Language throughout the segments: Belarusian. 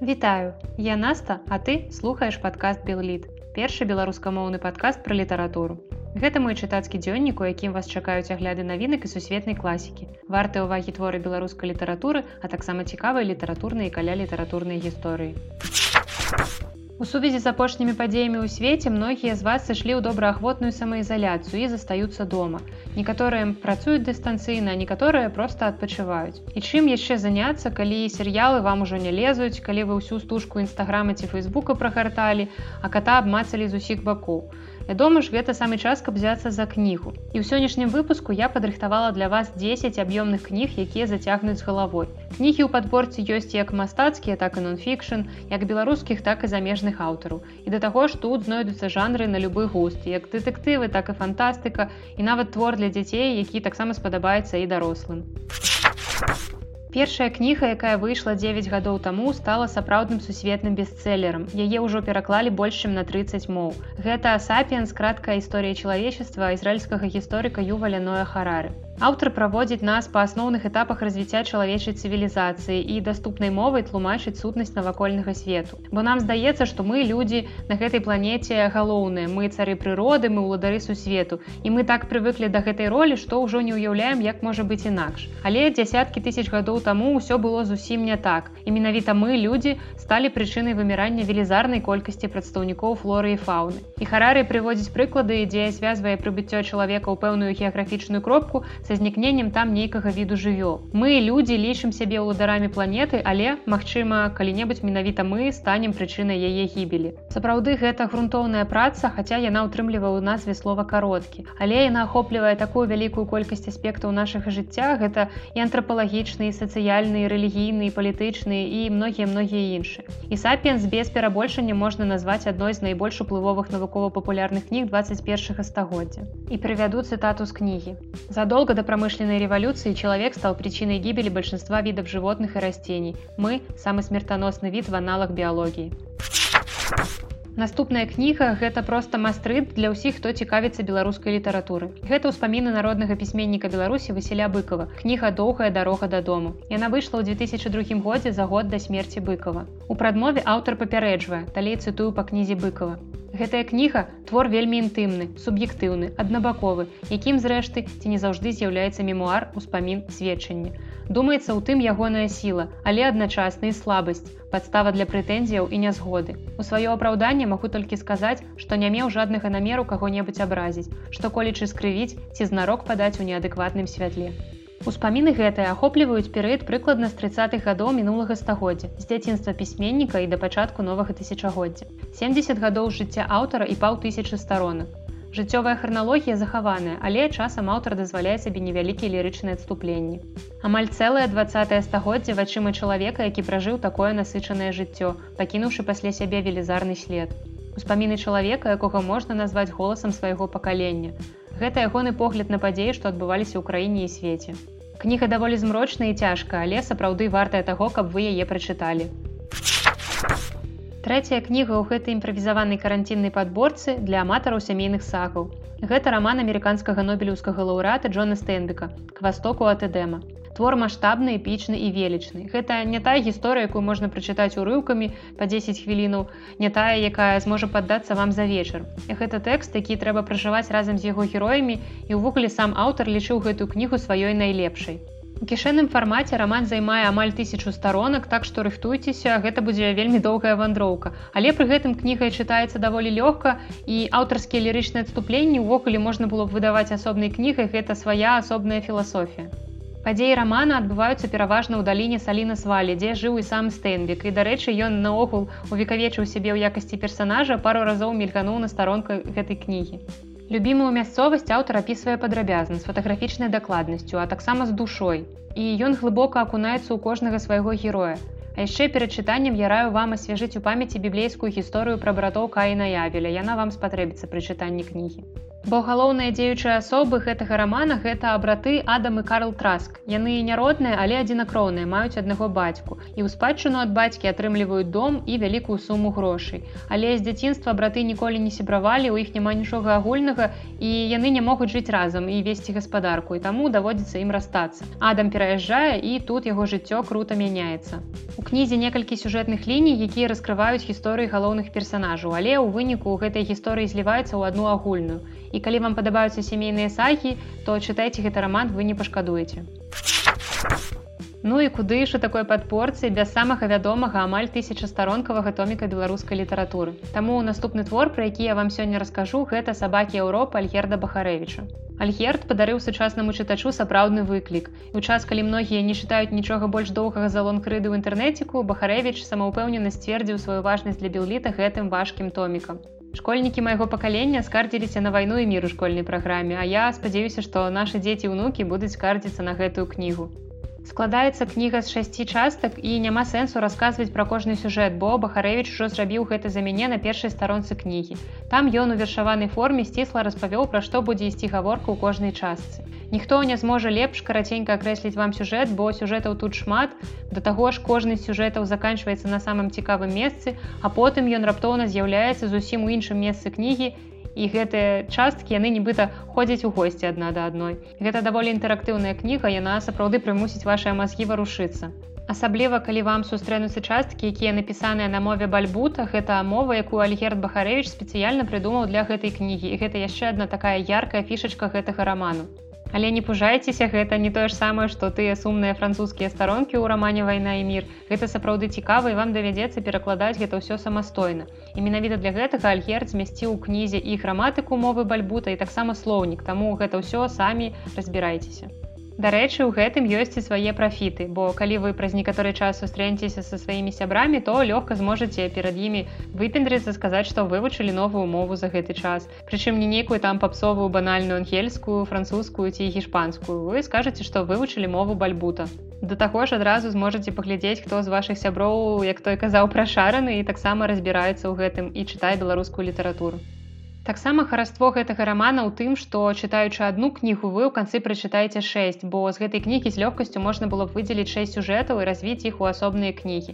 Вітаю, я Наста, а ты слухаеш падкаст Белліт. Першы беларускамоўны падкаст пра літаратуру. Гэта мой чытацкі дзённік, у якім вас чакаюць агляды навінак і сусветнай класікі. Варты ўвагі творы беларускай літаратуры, а таксама цікавыя літаратурныя і каля літаратурнай гісторыі. У сувязі з апошнімі падзеямі ў свеце многія з вас сышлі ў добраахвотную самаізаляцыю і застаюцца дома. Некаторыя працуюць дыстанцыйна, некаторыя проста адпачываюць. І чым яшчэ заняцца, калі серыялы вам ужо не лезуць, калі вы ўсю стужку нстаграма ці фейсбука прагарталі, а ката абмацалі з усіх бакоў. Вядома ж, гэта самы час, каб взяцца за кнігу. І ў сённяшнім выпуску я падрыхтавала для вас 10 аб'ёмных кніг, якія зацягнуць галавой. Кнігі ў падборцы ёсць як мастацкія, так і нон-фікшн, як беларускіх, так і замежных аўтараў. І да таго ж тут знойдуцца жанры на любы густ, як дэтэктывы, так і фантастыка і нават твор для дзяцей, які таксама спадабаецца і дарослым. Першая кніга, якая выйшла 9 гадоў таму, стала сапраўдным сусветным бестселлерам. Яе ўжо пераклалі больш чым на 30 моў. Гэта сапіенс краткая гісторыя чалавечества ізраільскага гісторыка Юваля Ноя Харары. Аўтар праводзіць нас па асноўных этапах развіцця чалавечай цывілізацыі і даступнай мовай тлумачыць сутнасць навакольнага свету. Бо нам здаецца, што мы людзі на гэтай планеце галоўныя, мы цары прыроды, мы ўладары сусвету. І мы так прывыклі да гэтай ролі, што ўжо не ўяўляем, як можа быць інакш. Але дзясяткі тысяч гадоў таму ўсё было зусім не так. І менавіта мы, людзі, сталі прычынай вымірання велізарнай колькасці прадстаўнікоў флоры і фауны. І харары прыводзіць прыклады, дзе звязвае прыбыццё чалавека ў пэўную геаграфічную кропку, са знікненнем там нейкага віду жывёл. Мы людзі лічым сябе ўладарамі планеты, але, магчыма, калі-небудзь менавіта мы станем прычынай яе гібелі. Сапраўды гэта грунтоўная праца, хаця яна ўтрымлівае ў назве слова кароткі. Але яна ахоплівае такую вялікую колькасць аспектаў нашага жыцця, гэта і антрапалагічныя, сацыяльныя, рэлігійныя, палітычныя і многія многія іншыя. І сапіенс без перабольшання можна назваць адной з найбольш уплывовых навукова-папулярных кніг 21 стагоддзя. І прывяду цытату з кнігі. Задолго до промышленной революции человек стал причиной гибели большинства видов животных и растений. Мы – самый смертоносный вид в аналах биологии. Наступная кніга гэта проста мастрыт для ўсіх, хто цікавіцца беларускай літаратуры. Гэта ўспаміны народнага пісьменніка Беларусі Васіля быкова. Кніга доўгая дарога дадому. Яна выйшла ў 2002 годзе за год да смерці быкова. У прадмове аўтар папярэджвае, далей цытую па кнізе быкова. Гэтая кніга твор вельмі інтымны, суб'ектыўны, аднабаковы, якім зрэшты ці не заўжды з'яўляецца мемуар успамін сведчання. Думаецца ў тым ягоная сіла, але адначасна і слабасць, падстава для прэтэнзіяў і нязгоды. У сваё апраўданне магу толькі сказаць, што не меў жаднага намеру каго-небудзь абразіць, што колечы скрывіць ці знарок падаць у неадэкватным святле. Успаміны гэтыя ахопліваюць перыяд прыкладна з 30-х гадоў мінулага стагоддзя з дзяцінства пісьменніка і да пачатку новага тысячагоддзя. 70 гадоў жыцця аўтара і паўтысячы старонак. Жыццёвая храналогія захаваная, але часам аўтар дазваляе сабе невялікія лірычныя адступленні. Амаль цэлае 20 стагоддзя вачыма чалавека, які пражыў такое насычанае жыццё, пакінуўшы пасля сябе велізарны след. Успаміны чалавека, якога можна назваць голасам свайго пакалення. Гэта ягоны погляд на падзеі, што адбываліся ў краіне і свеце. Кніга даволі змрочная і цяжка, але сапраўды вартая таго, каб вы яе прачыталі. Трэцяя кніга ў гэтай імправізаванай каранціннай падборцы для аматараў сямейных сагаў. Гэта раман амерыканскага нобелеўскага лаўрэата Джона Стэнбека к востоку ат эдэма твор маштабны эпічны і велічны. Гэта не тая гісторыя якую можна прачытаць урыўкамі па 10 хвілінаў не тая якая зможа паддацца вам за вечар. Гэта тэкст які трэба пражываць разам з яго героямі і ўвогуле сам аўтар лічыў гэтую кнігу сваёй найлепшай кішэнным фармаце роман займае амаль тысячу сторонак так што рыхтуйцеся гэта будзе вельмі доўгая вандроўка але пры гэтым кніга чытаецца даволі лёгка і аўтарскія лірычныя адступленні ўвогуле можна было б выдаваць асобнай кнігай гэта свая асобная філасофія Падзеі рамана адбываюцца пераважна ў даліне саліна свалі, дзе жыў і сам стэнбік. І дарэчы, ён наогул увекавечыў сябе ў якасці персанажа пару разоў мільгануў на старонка гэтай кнігі. Любімую мясцовасць аўтар апісвае падрабязна з фатаграфічнай дакладнасцю, а таксама з душой. І ён глыбока акунаецца ў кожнага свайго героя. А яшчэ перад чытаннем я раю вам асвяжыць у памяці біблейскую гісторыю пра братоў Каіна Явеля. Яна вам спатрэбіцца пры чытанні кнігі. Бо галоўныя дзеючыя асобы гэтага рамана гэта абраты Адам і Карл Траск. Яны не родныя, але адзінакроўныя, маюць аднаго бацьку. І ў спадчыну ад бацькі атрымліваюць дом і вялікую суму грошай. Але з дзяцінства браты ніколі не сябравалі, у іх няма нічога агульнага і яны не могуць жыць разам і весці гаспадарку і таму даводзіцца ім расстацца. Адам пераязджае і тут яго жыццё круто мяняецца. У кнізе некалькі сюжэтных ліній, якія раскрываюць гісторыі галоўных персанажаў, але ў выніку гэтай гісторыі зліваецца ў адну агульную. І калі вам падабаюцца сямейныя сагі, то чытайце гэты раман вы не пашкадуеце. Ну і куды ж у такой падпорцы без самага вядомага амаль тысяча старонкавага томіка беларускай літаратуры. Таму наступны твор, пра які я вам сёння раскажу, гэта сабакі Еўропа Альгерда Бахарэвіча. Альгерд падарыў сучаснаму чытачу сапраўдны выклік. У час, калі многія не чытаюць нічога больш доўгага залон крыды ў інтэрнэціку, Бахарэвіч самаўпэўнена сцвердзіў сваю важнасць для білліта гэтым важкім томікам. Школьнікі майго пакалення скардзіліся на вайну і мір у школьнай праграме, а я спадзяюся, што нашы дзеці ўнукі будуць скардзіцца на гэтую кнігу. Складаецца кніга з шасці частак і няма сэнсу расказваць пра кожны сюжэт, бо Бахарэвіч ужо зрабіў гэта за мяне на першай старонцы кнігі. Там ён у вершаванай форме сцісла распавёў, пра што будзе ісці гаворка ў кожнай частцы. Ніхто не зможа лепш караценька акрэсліць вам сюжэт, бо сюжэтаў тут шмат. Да таго ж кожны сюжэтаў заканчваецца на самым цікавым месцы, а потым ён раптоўна з'яўляецца зусім у іншым месцы кнігі. І гэтыя часткі яны нібыта ходзяць у госці адна да адной. Гэта даволі інтэрактыўная кніга, яна сапраўды прымусіць вашыя мазгі варушыцца. Асабліва, калі вам сустрэнуцца часткі, якія напісаныя на мове бальбута, гэта мова, якую Альгерд Бахарэвіч спецыяльна прыдумаў для гэтай кнігі. І гэта яшчэ адна такая яркая фішачка гэтага раману. Але не пужайцеся гэта не тое ж самае што тыя сумныя французскія старонкі ў рамане вайна і мір гэта сапраўды цікава і вам давядзецца перакладаць гэта ўсё самастойна. І менавіта для гэтага альгерд змясціў у кнізе і граматыку мовы бальбута і таксама слоўнік. Таму гэта ўсё самі разбірайцеся Дарэчы, у гэтым ёсць і свае прафіты, бо калі вы праз некаторы час сустрэнцеся са сваімі сябрамі, то лёгка зможаце перад імі выпендрыцца сказаць, што вывучылі новую мову за гэты час. Прычым не нейкую там папсовую банальную ангельскую, французскую ці гішпанскую. Вы скажаце, што вывучылі мову бальбута. Да таго ж адразу зможаце паглядзець, хто з вашых сяброў, як той казаў прашараны і таксама разбіраецца ў гэтым і чытае беларускую літаратуру. Таксама хараство гэтага рамана ў тым, што чытаючы адну кнігу вы ў канцы прачытаеце 6, бо з гэтай кнігі з лёгкасцю можна было б выдзеліць 6 сюжэтаў і развіць іх у асобныя кнігі.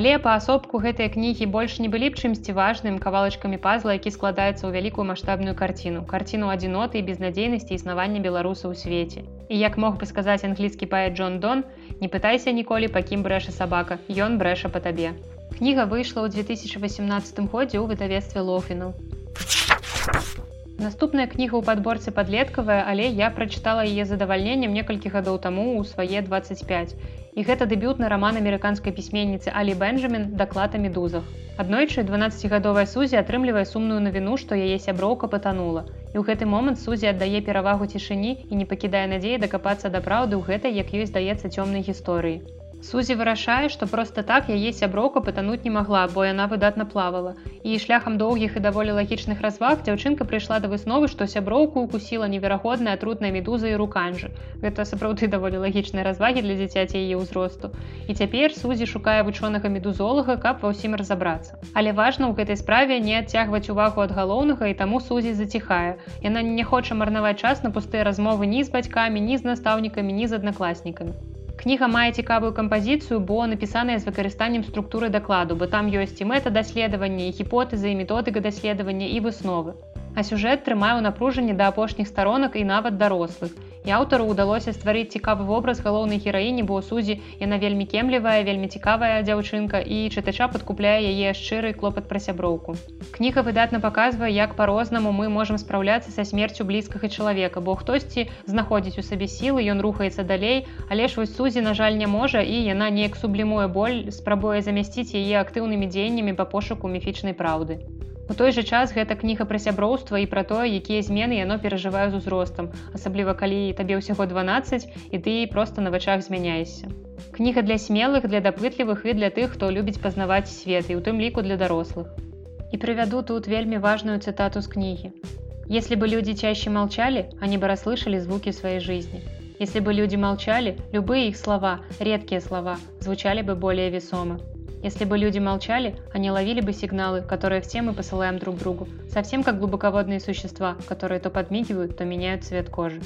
Але паасобку гэтыя кнігі больш не былі б чымсьці важным кавалачкамі пазла, які складаецца ў вялікую маштабную карціну, карціну адзіноты і безнадзейнасці існавання беларуса ў свеце. І як мог бы сказаць англійскі паэт Джон Дон, не пытайся ніколі, па кім брэша сабака, Ён брэша па табе. Кніга выйшла ў 2018 годзе ў выдавестве Лофіну. Наступная кніга ў падборцы падлеткавая, але я прачытала яе задавальненнем некалькі гадоў таму ў свае 25. І гэта дэбютны раман амерыканскай пісьменніцы Алі Бенджамін даклад о медузах. Аднойчы 12гадовая сузі атрымлівае сумную навіну, што яе сяброўка патанула. І ў гэты момант сузі аддае перавагу цішыні і не пакідае надзеі дакапацца да праўды ў гэтай, як ёй здаецца цёмнай гісторыі. Сузі вырашае, што проста так яе сяброўка патануць не магла, бо яна выдатна плавала. І шляхам доўгіх і даволі лагічных разваг дзяўчынка прыйшла да высновы, што сяброўку укусіла неверагодная атрутная медуза і руканжы. Гэта сапраўды даволі лагічныя развагі для дзіцяці яе ўзросту. І цяпер сузі шукае вучонага медузолага, каб ва ўсім разабрацца. Але важна ў гэтай справе не адцягваць увагу ад галоўнага і таму сузі заціхае. Яна не хоча марнаваць час на пустыя размовы ні з бацькамі, ні з настаўнікамі, ні з аднакласнікамі. Кніга мае цікавую кампазіцыю, бо напісаная з выкарыстаннем структуры дакладу, бо там ёсць і мэта даследавання, гіпотэзы і методыка даследавання і высновы. А сюжэт трымае ў напружанні да апошніх старонак і нават дарослых. І аўтару ўдалося стварыць цікавы вобраз галоўнай гераіні, бо сузі яна вельмі кемлівая, вельмі цікавая дзяўчынка і чытача падкупляе яе шчыры клопат пра сяброўку. Кніга выдатна паказвае, як па-рознаму мы можам спраўляцца са смерцю блізкага чалавека, бо хтосьці знаходзіць у сабе сілы, ён рухаецца далей, але ж вось сузі, на жаль, не можа і яна неяк сублімуе боль, спрабуе замясціць яе актыўнымі дзеяннямі па пошуку міфічнай праўды. У той жа час гэта кніга пра сяброўства і пра тое, якія змены яно перажывае з узростам, асабліва калі табе ўсяго 12 і ты проста на вачах змяняешся. Кніга для смелых, для дапытлівых і для тых, хто любіць пазнаваць свет і у тым ліку для дарослых. І прывяду тут вельмі важную цытату з кнігі. Если бы люди чаще молчали, они бы расслышали звуки своей жизни. Если бы люди молчали, любые их слова, редкие слова, звучали бы более весомо. Если бы люди молчали, они ловили бы сигналы, которые все мы посылаем друг другу. Совсем как глубоководные существа, которые то подмигивают, то меняют цвет кожи.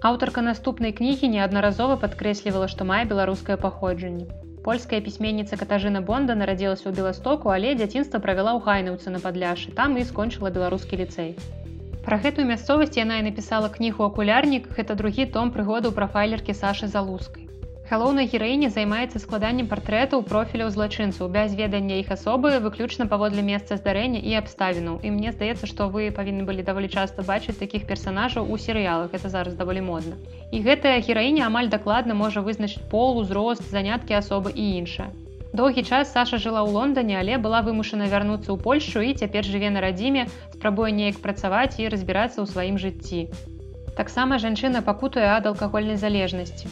Аўтарка наступнай кнігі неаднаразова падкрэслівала, што мае беларускае паходжанне. Польская пісьменніца Катажына Бонда нарадзілася ў Беластоку, але дзяцінства правяла ў гайнаўцы на падляшы, там і скончыла беларускі ліцэй. Пра гэтую мясцовасць яна і напісала кнігу акулярнік, гэта другі том прыгоду прафайлеркі Сашы Залускай. Галоўнай гераіні займаецца складаннем партрэтаў профіляў злачынцаў без ведання іх асобы выключна паводле месца здарэння і абставінаў. І мне здаецца, што вы павінны былі даволі часта бачыць такіх персанажаў у серыялах это зараз даволі модна. І гэтая гераіня амаль дакладна можа вызначыць пол, узрост, заняткі асобы і іншае. Доўгі час Саша жыла ў Лондоне, але была вымушана вярнуцца ў Польшу і цяпер жыве на радзіме, спрабуе неяк працаваць і разбірацца ў сваім жыцці. Таксама жанчына пакутуе ад алкагольнай залежнасці.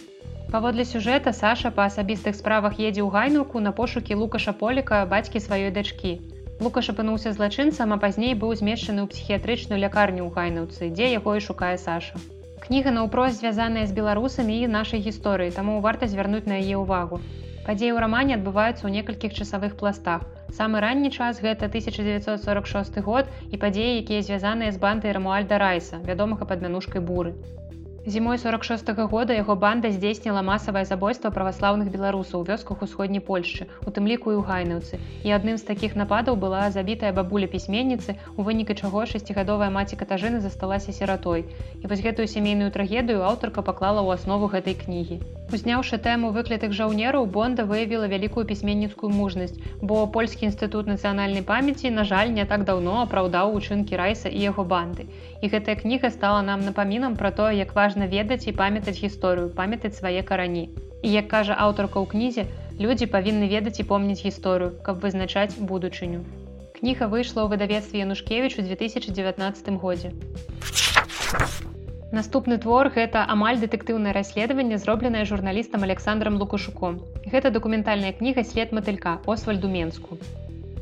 Паводле сюжэта Саша па асабістых справах едзе ў гайнуку на пошукі лукаша поліка бацькі сваёй дачкі. Лукаш апынуўся злачынцам, а пазней быў змешчаны ў псіхіятрычную лякарню ў гайнаўцы, дзе яго і шукае Саша. Кніга наўпрост звязаная з беларусамі і нашай гісторыі, таму варта звярнуць на яе ўвагу. Падзеі ў рамане адбываюцца ў некалькіх часавых пластах. Самы ранні час гэта 1946 год і падзеі, якія звязаныя з бандай Рамуальда Райса, вядомага пад мянушкай буры. Зімой 46 -го года яго банда здзейсніла масавае забойства праваслаўных беларусаў у вёсках усходняй Польшчы, у тым ліку і ў гайнаўцы. І адным з такіх нападаў была забітая бабуля пісьменніцы, у выніку чаго шасцігадовая маці катажыны засталася сіратой. І вось гэтую сямейную трагедыю аўтарка паклала ў аснову гэтай кнігі. Узняўшы тэму выклятых жаўнераў Бонда выявіла вялікую пісьменніцкую мужнасць, бо польскі інстытут нацыянальнай памяці, на жаль, не так даўно апраўдаў учынкі райса і яго банды. І гэтая кніга стала нам напамінам пра тое, як важна ведаць і памятаць гісторыю, памятаць свае карані. І як кажа аўтарка ў кнізе, людзі павінны ведаць і помніць гісторыю, каб вызначаць будучыню. Кніга выйшла ў выдавецтве Янушкевіч у 2019 годзе. Наступны твор гэта амаль дэтэктыўнае расследаванне, зробленае журналістам Александром Лукашуком. Гэта дакументальная кніга след матылька Освальду Менску.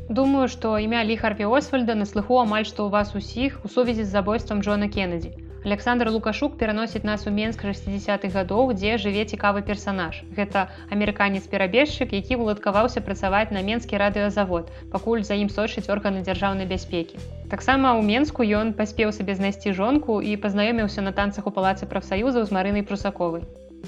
Думаю, што імя Ліхарфі Освальда на слыху амаль што ў вас усіх у сувязі з забойствам Джона Кеннеді. Александр Лукашук пераносіць нас у Менск 60-х гадоў, дзе жыве цікавы персанаж. Гэта амерыканец-перабежчык, які уладкаваўся працаваць на менскі радыёзавод, пакуль за ім сочыць органы дзяржаўнай бяспекі. Таксама ў Менску ён паспеў сабе знайсці жонку і пазнаёміўся на танцах у палацы прафсаюзаў з марынай прусаковай.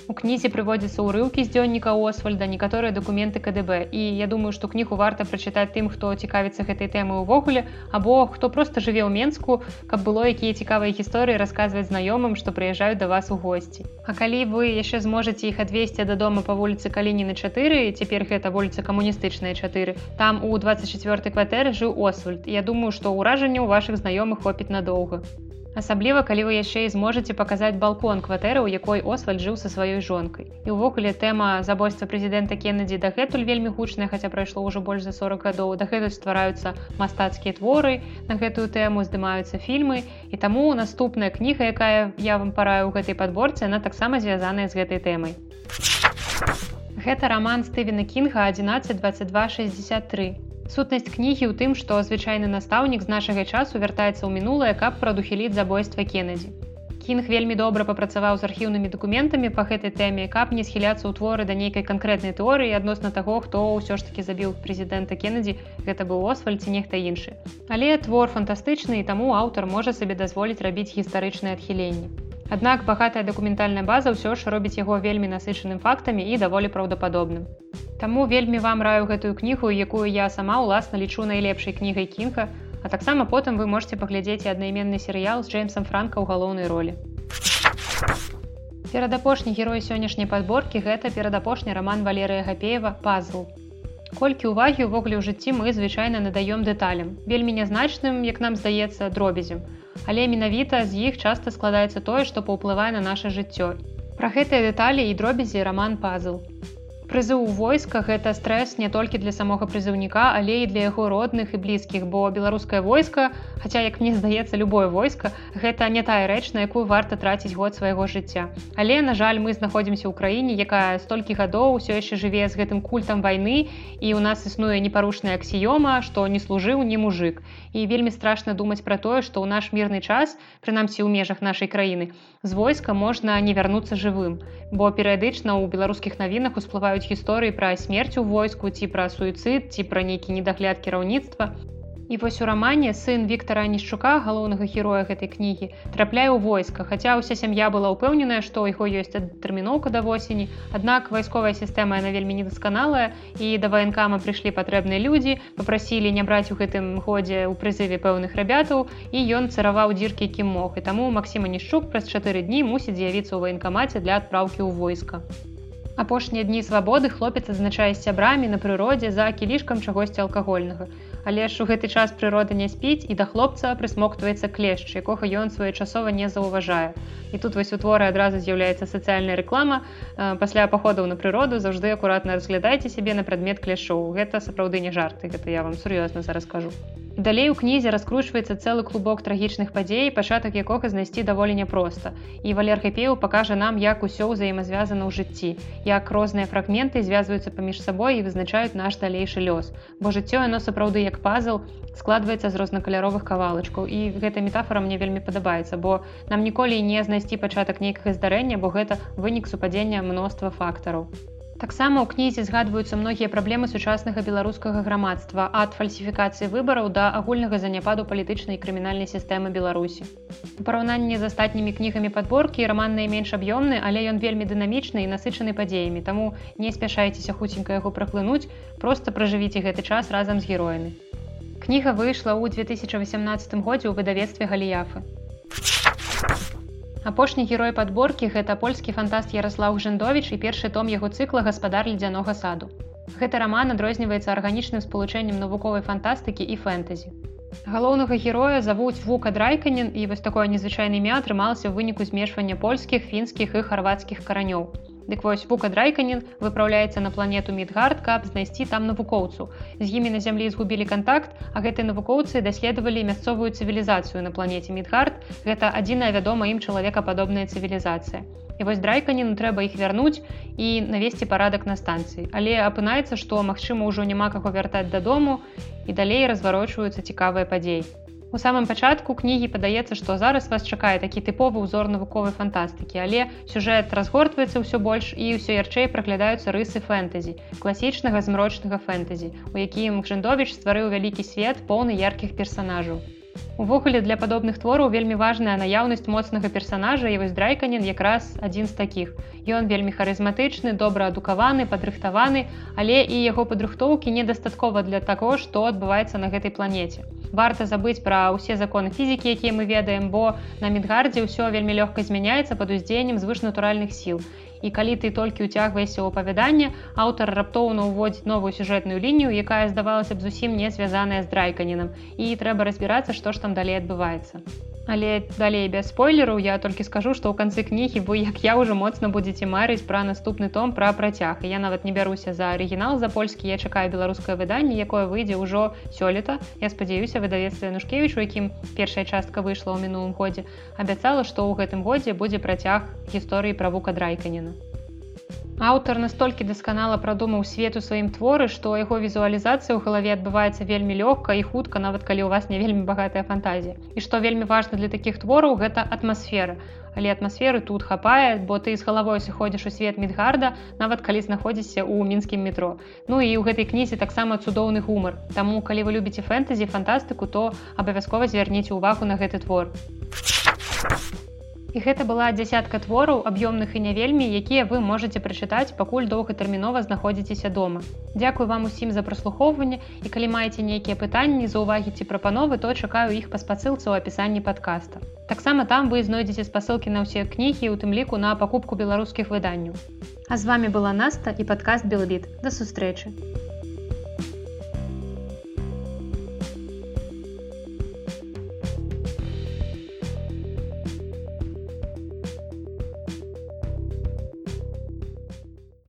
У кнізе прыводзяцца ўрыўкі з дзённіка Освальда, некаторыя дакументы КДБ. І я думаю, што кнігу варта прачытаць тым, хто цікавіцца гэтай тэмы ўвогуле, або хто проста жыве ў Менску, каб было якія цікавыя гісторыі расказваць знаёмым, што прыязджаюць да вас у госці. А калі вы яшчэ зможаце іх адвесці дадому па вуліцы Калініны 4, цяпер гэта вуліца камуністычная 4. Там у 24 кватэры жыў Освальд. Я думаю, што ўражанне ў вашых знаёмых хопіць надоўга. Асабліва, калі вы яшчэ і зможаце паказаць балкон кватэры, у якой Освальд жыў са сваёй жонкай. І ўвогуле тэма забойства прэзідэнта Кеннеді дагэтуль вельмі гучная, хаця прайшло ўжо больш за 40 гадоў. Дагэтуль ствараюцца мастацкія творы, на гэтую тэму здымаюцца фільмы. І таму наступная кніга, якая я вам параю ў гэтай падборцы, яна таксама звязаная з гэтай тэмай. Гэта раман Стывена Кінга 112263. Сутнасць кнігі ў тым, што звычайны настаўнік з нашага часу вяртаецца ў мінулае, каб прадухіліць забойства Кеннеді. Кінг вельмі добра папрацаваў з архіўнымі дакументамі па гэтай тэме, каб не схіляцца ў творы да нейкай канкрэтнай тэорыі адносна таго, хто ўсё ж такі забіў прэзідэнта Кеннеді, гэта быў Освальці нехта іншы. Але твор фантастычны і таму аўтар можа сабе дазволіць рабіць гістарычныя адхіленні. Аднак багатая дакументальная база ўсё ж робіць яго вельмі насычаным фактамі і даволі праўдападобным. Таму вельмі вам раю гэтую кнігу, якую я сама ўласна лічу найлепшай кнігай кінка, а таксама потым вы можете паглядзець аднайменны серыял з Джеймсом Франка ў галоўнай ролі. Перадапошні герой сённяшняй падборкі гэта перадапошні раман Валерыя Гапеева пазл. Колькі ўвагі ўвогуле ў жыцці мы звычайна надаём дэталям, вельмі нязначным, як нам здаецца дробязем але менавіта з іх часта складаецца тое, што паўплывае на наше жыццё. Пра гэтыя дэталі і дробязі раман пазл прызыў войска гэта стрэс не толькі для самога прызыўніка але і для яго родных і блізкіх бо беларускае войска хаця як мне здаецца любое войска гэта не тая рэч на якую варта траціць год свайго жыцця. Але на жаль мы знаходзімся ў краіне якая столькі гадоў усё яшчэ жыве з гэтым культам вайны і у нас існуе непарушная аксіёма што не служыў не мужик і вельмі страшна думаць пра тое што ў наш мірны час прынамсі ў межах нашай краіны з войска можна не вярнуцца жывым. Бо перыядычна ў беларускіх навінах усплываюць апавядаюць гісторыі пра смерць у войску ці пра суіцыд ці пра нейкі недагляд кіраўніцтва І вось у рамане сын Віктора Нішчука, галоўнага героя гэтай кнігі, трапляе ў войска, хаця ўся сям'я была ўпэўненая, што ў яго ёсць тэрміноўка да восені. Аднак вайсковая сістэма яна вельмі недасканалая і да ваенкама прыйшлі патрэбныя людзі, папрасілі не браць у гэтым годзе ў прызыве пэўных рабятаў і ён цараваў дзіркі кім мог. І таму Масіма Нішчук праз чатыры дні мусіць з'явіцца ў ваенкамаце для адпраўкі ў войска. Апошнія дні свабоды хлопец адзначае сябрамі на прыродзе за кілішкам чагосьці алкагольнага але ж у гэты час прырода не спіць і да хлопца прысмоктваецца клешч якога ён своечасова не заўважае і тут вось у творы адразу з'яўляецца сацыяльная рэклама пасля паходаў на прыроду заўжды акуратна разглядайце сябе на прадмет клешоў гэта сапраўды не жарты гэта я вам сур'ёзна зараз кажу Далей у кнізе раскручваецца цэлы клубок трагічных падзей, пачатак якога знайсці даволі няпроста. І Валер Гапеў пакажа нам, як усё ўзаемазвязана ў жыцці, як розныя фрагменты звязваюцца паміж сабой і вызначаюць наш далейшы лёс. Бо жыццё яно сапраўды як пазл складваецца з рознакаляровых кавалачкаў. І гэта метафора мне вельмі падабаецца, бо нам ніколі не знайсці пачатак нейкага здарэння, бо гэта вынік супадзення мноства фактараў. Таксама ў кнізе згадваюцца многія праблемы сучаснага беларускага грамадства ад фальсіфікацыі выбараў да агульнага заняпаду палітычнай і крымінальнай сістэмы Беларусі. У параўнанні з астатнімі кнігамі падборкі раман найменш аб'ёмны, але ён вельмі дынамічны і насычаны падзеямі, таму не спяшайцеся хуценька яго праклынуць, проста пражывіце гэты час разам з героямі. Кніга выйшла ў 2018 годзе ў выдавецтве галіяфы. Апошні герой падборкі гэта польскі фантаст Ярослаў Жндовіч і першы том яго цыкла гаспадар ледзянога саду. Гэты раман адрозніваецца арганічным спалучэннем навуковай фантастыкі і фэнтэзі. Галоўнага героя завуць вука драйканін і вось такое незвычайны імя атрымалася ў выніку змешвання польскіх, фінскіх і харвацкіх каранёў. Дык вось Бука Драйканін выпраўляецца на планету Мідгард, каб знайсці там навукоўцу. З імі на зямлі згубілі кантакт, а гэтыя навукоўцы даследавалі мясцовую цывілізацыю на планеце Мідгард. Гэта адзіная вядома ім чалавекападобная цывілізацыя. І вось драйканіну трэба іх вярнуць і навесці парадак на станцыі. Але апынаецца, што магчыма ўжо няма каго вяртаць дадому і далей разварочваюцца цікавыя падзеі. У самым пачатку кнігі падаецца, што зараз вас чакае такі тыповы ўзор навуковай фантастыкі, але сюжэт разгортваецца ўсё больш і ўсё ярчэй праглядаюцца рысы фэнтэзі, класічнага змрочнага фэнтэзі, у якім Гжандовіч стварыў вялікі свет поўны яркіх персанажаў. Увогуле для падобных твораў вельмі важная наяўнасць моцнага персанажа і вось драйканін якраз адзін з такіх. Ён вельмі харызматычны, добра адукаваны, падрыхтаваны, але і яго падрыхтоўкі недастаткова для таго, што адбываецца на гэтай планеце. Варта забыць пра ўсе законы фізікі, якія мы ведаем, бо на Мідгардзе ўсё вельмі лёгка змяняецца пад уздзеяннем звышнатуральных сіл і калі ты толькі ўцягваешся ў апавяданне аўтар раптоўна ўводзіць новую сюжэтную лінію якая здавалася б зусім не звязаная з драйканінам і трэба разбірацца што ж там далей адбываецца Але далей без спойлеру я толькі скажу, што ў канцы кнігі вы як я ўжо моцна будзеце марыць пра наступны том пра працяг. Я нават не бяруся за арыгінал за польскі, я чакаю беларускае выданне, якое выйдзе ўжо сёлета. Я спадзяюся выдавецтва Янушкевіч, у якім першая частка выйшла ў мінулым годзе, абяцала, што ў гэтым годзе будзе працяг гісторыі пра вука драйканіна. Аўтар настолькі дасканала прадумаў свет у сваім творы, што яго візуалізацыя ў галаве адбываецца вельмі лёгка і хутка, нават калі ў вас не вельмі багатая фантазія. І што вельмі важна для такіх твораў гэта атмасфера. Але атмасферы тут хапае, бо ты з галавой сыходзіш у свет Мідгарда, нават калі знаходзіся ў мінскім метро. Ну і ў гэтай кнізе таксама цудоўны гумар. Таму калі вы любіце фэнтэзі фантастыку, то абавязкова звярніце ўвагу на гэты твор. І гэта была дзясятка твораў аб'ёмных і не вельмі, якія вы можете прачытаць, пакуль доўгатэрмінова знаходзіцеся дома. Дзякую вам усім за праслухоўванне і калі маеце нейкія пытанні за ўвагі ці прапановы, то чакаю іх па спасылцы ў апісанні падкаста. Таксама там вы знойдзеце спасылкі на ўсе кнігі, у тым ліку на пакупку беларускіх выданняў. А з вами была Наста і падкаст Белбіт. Да сустрэчы.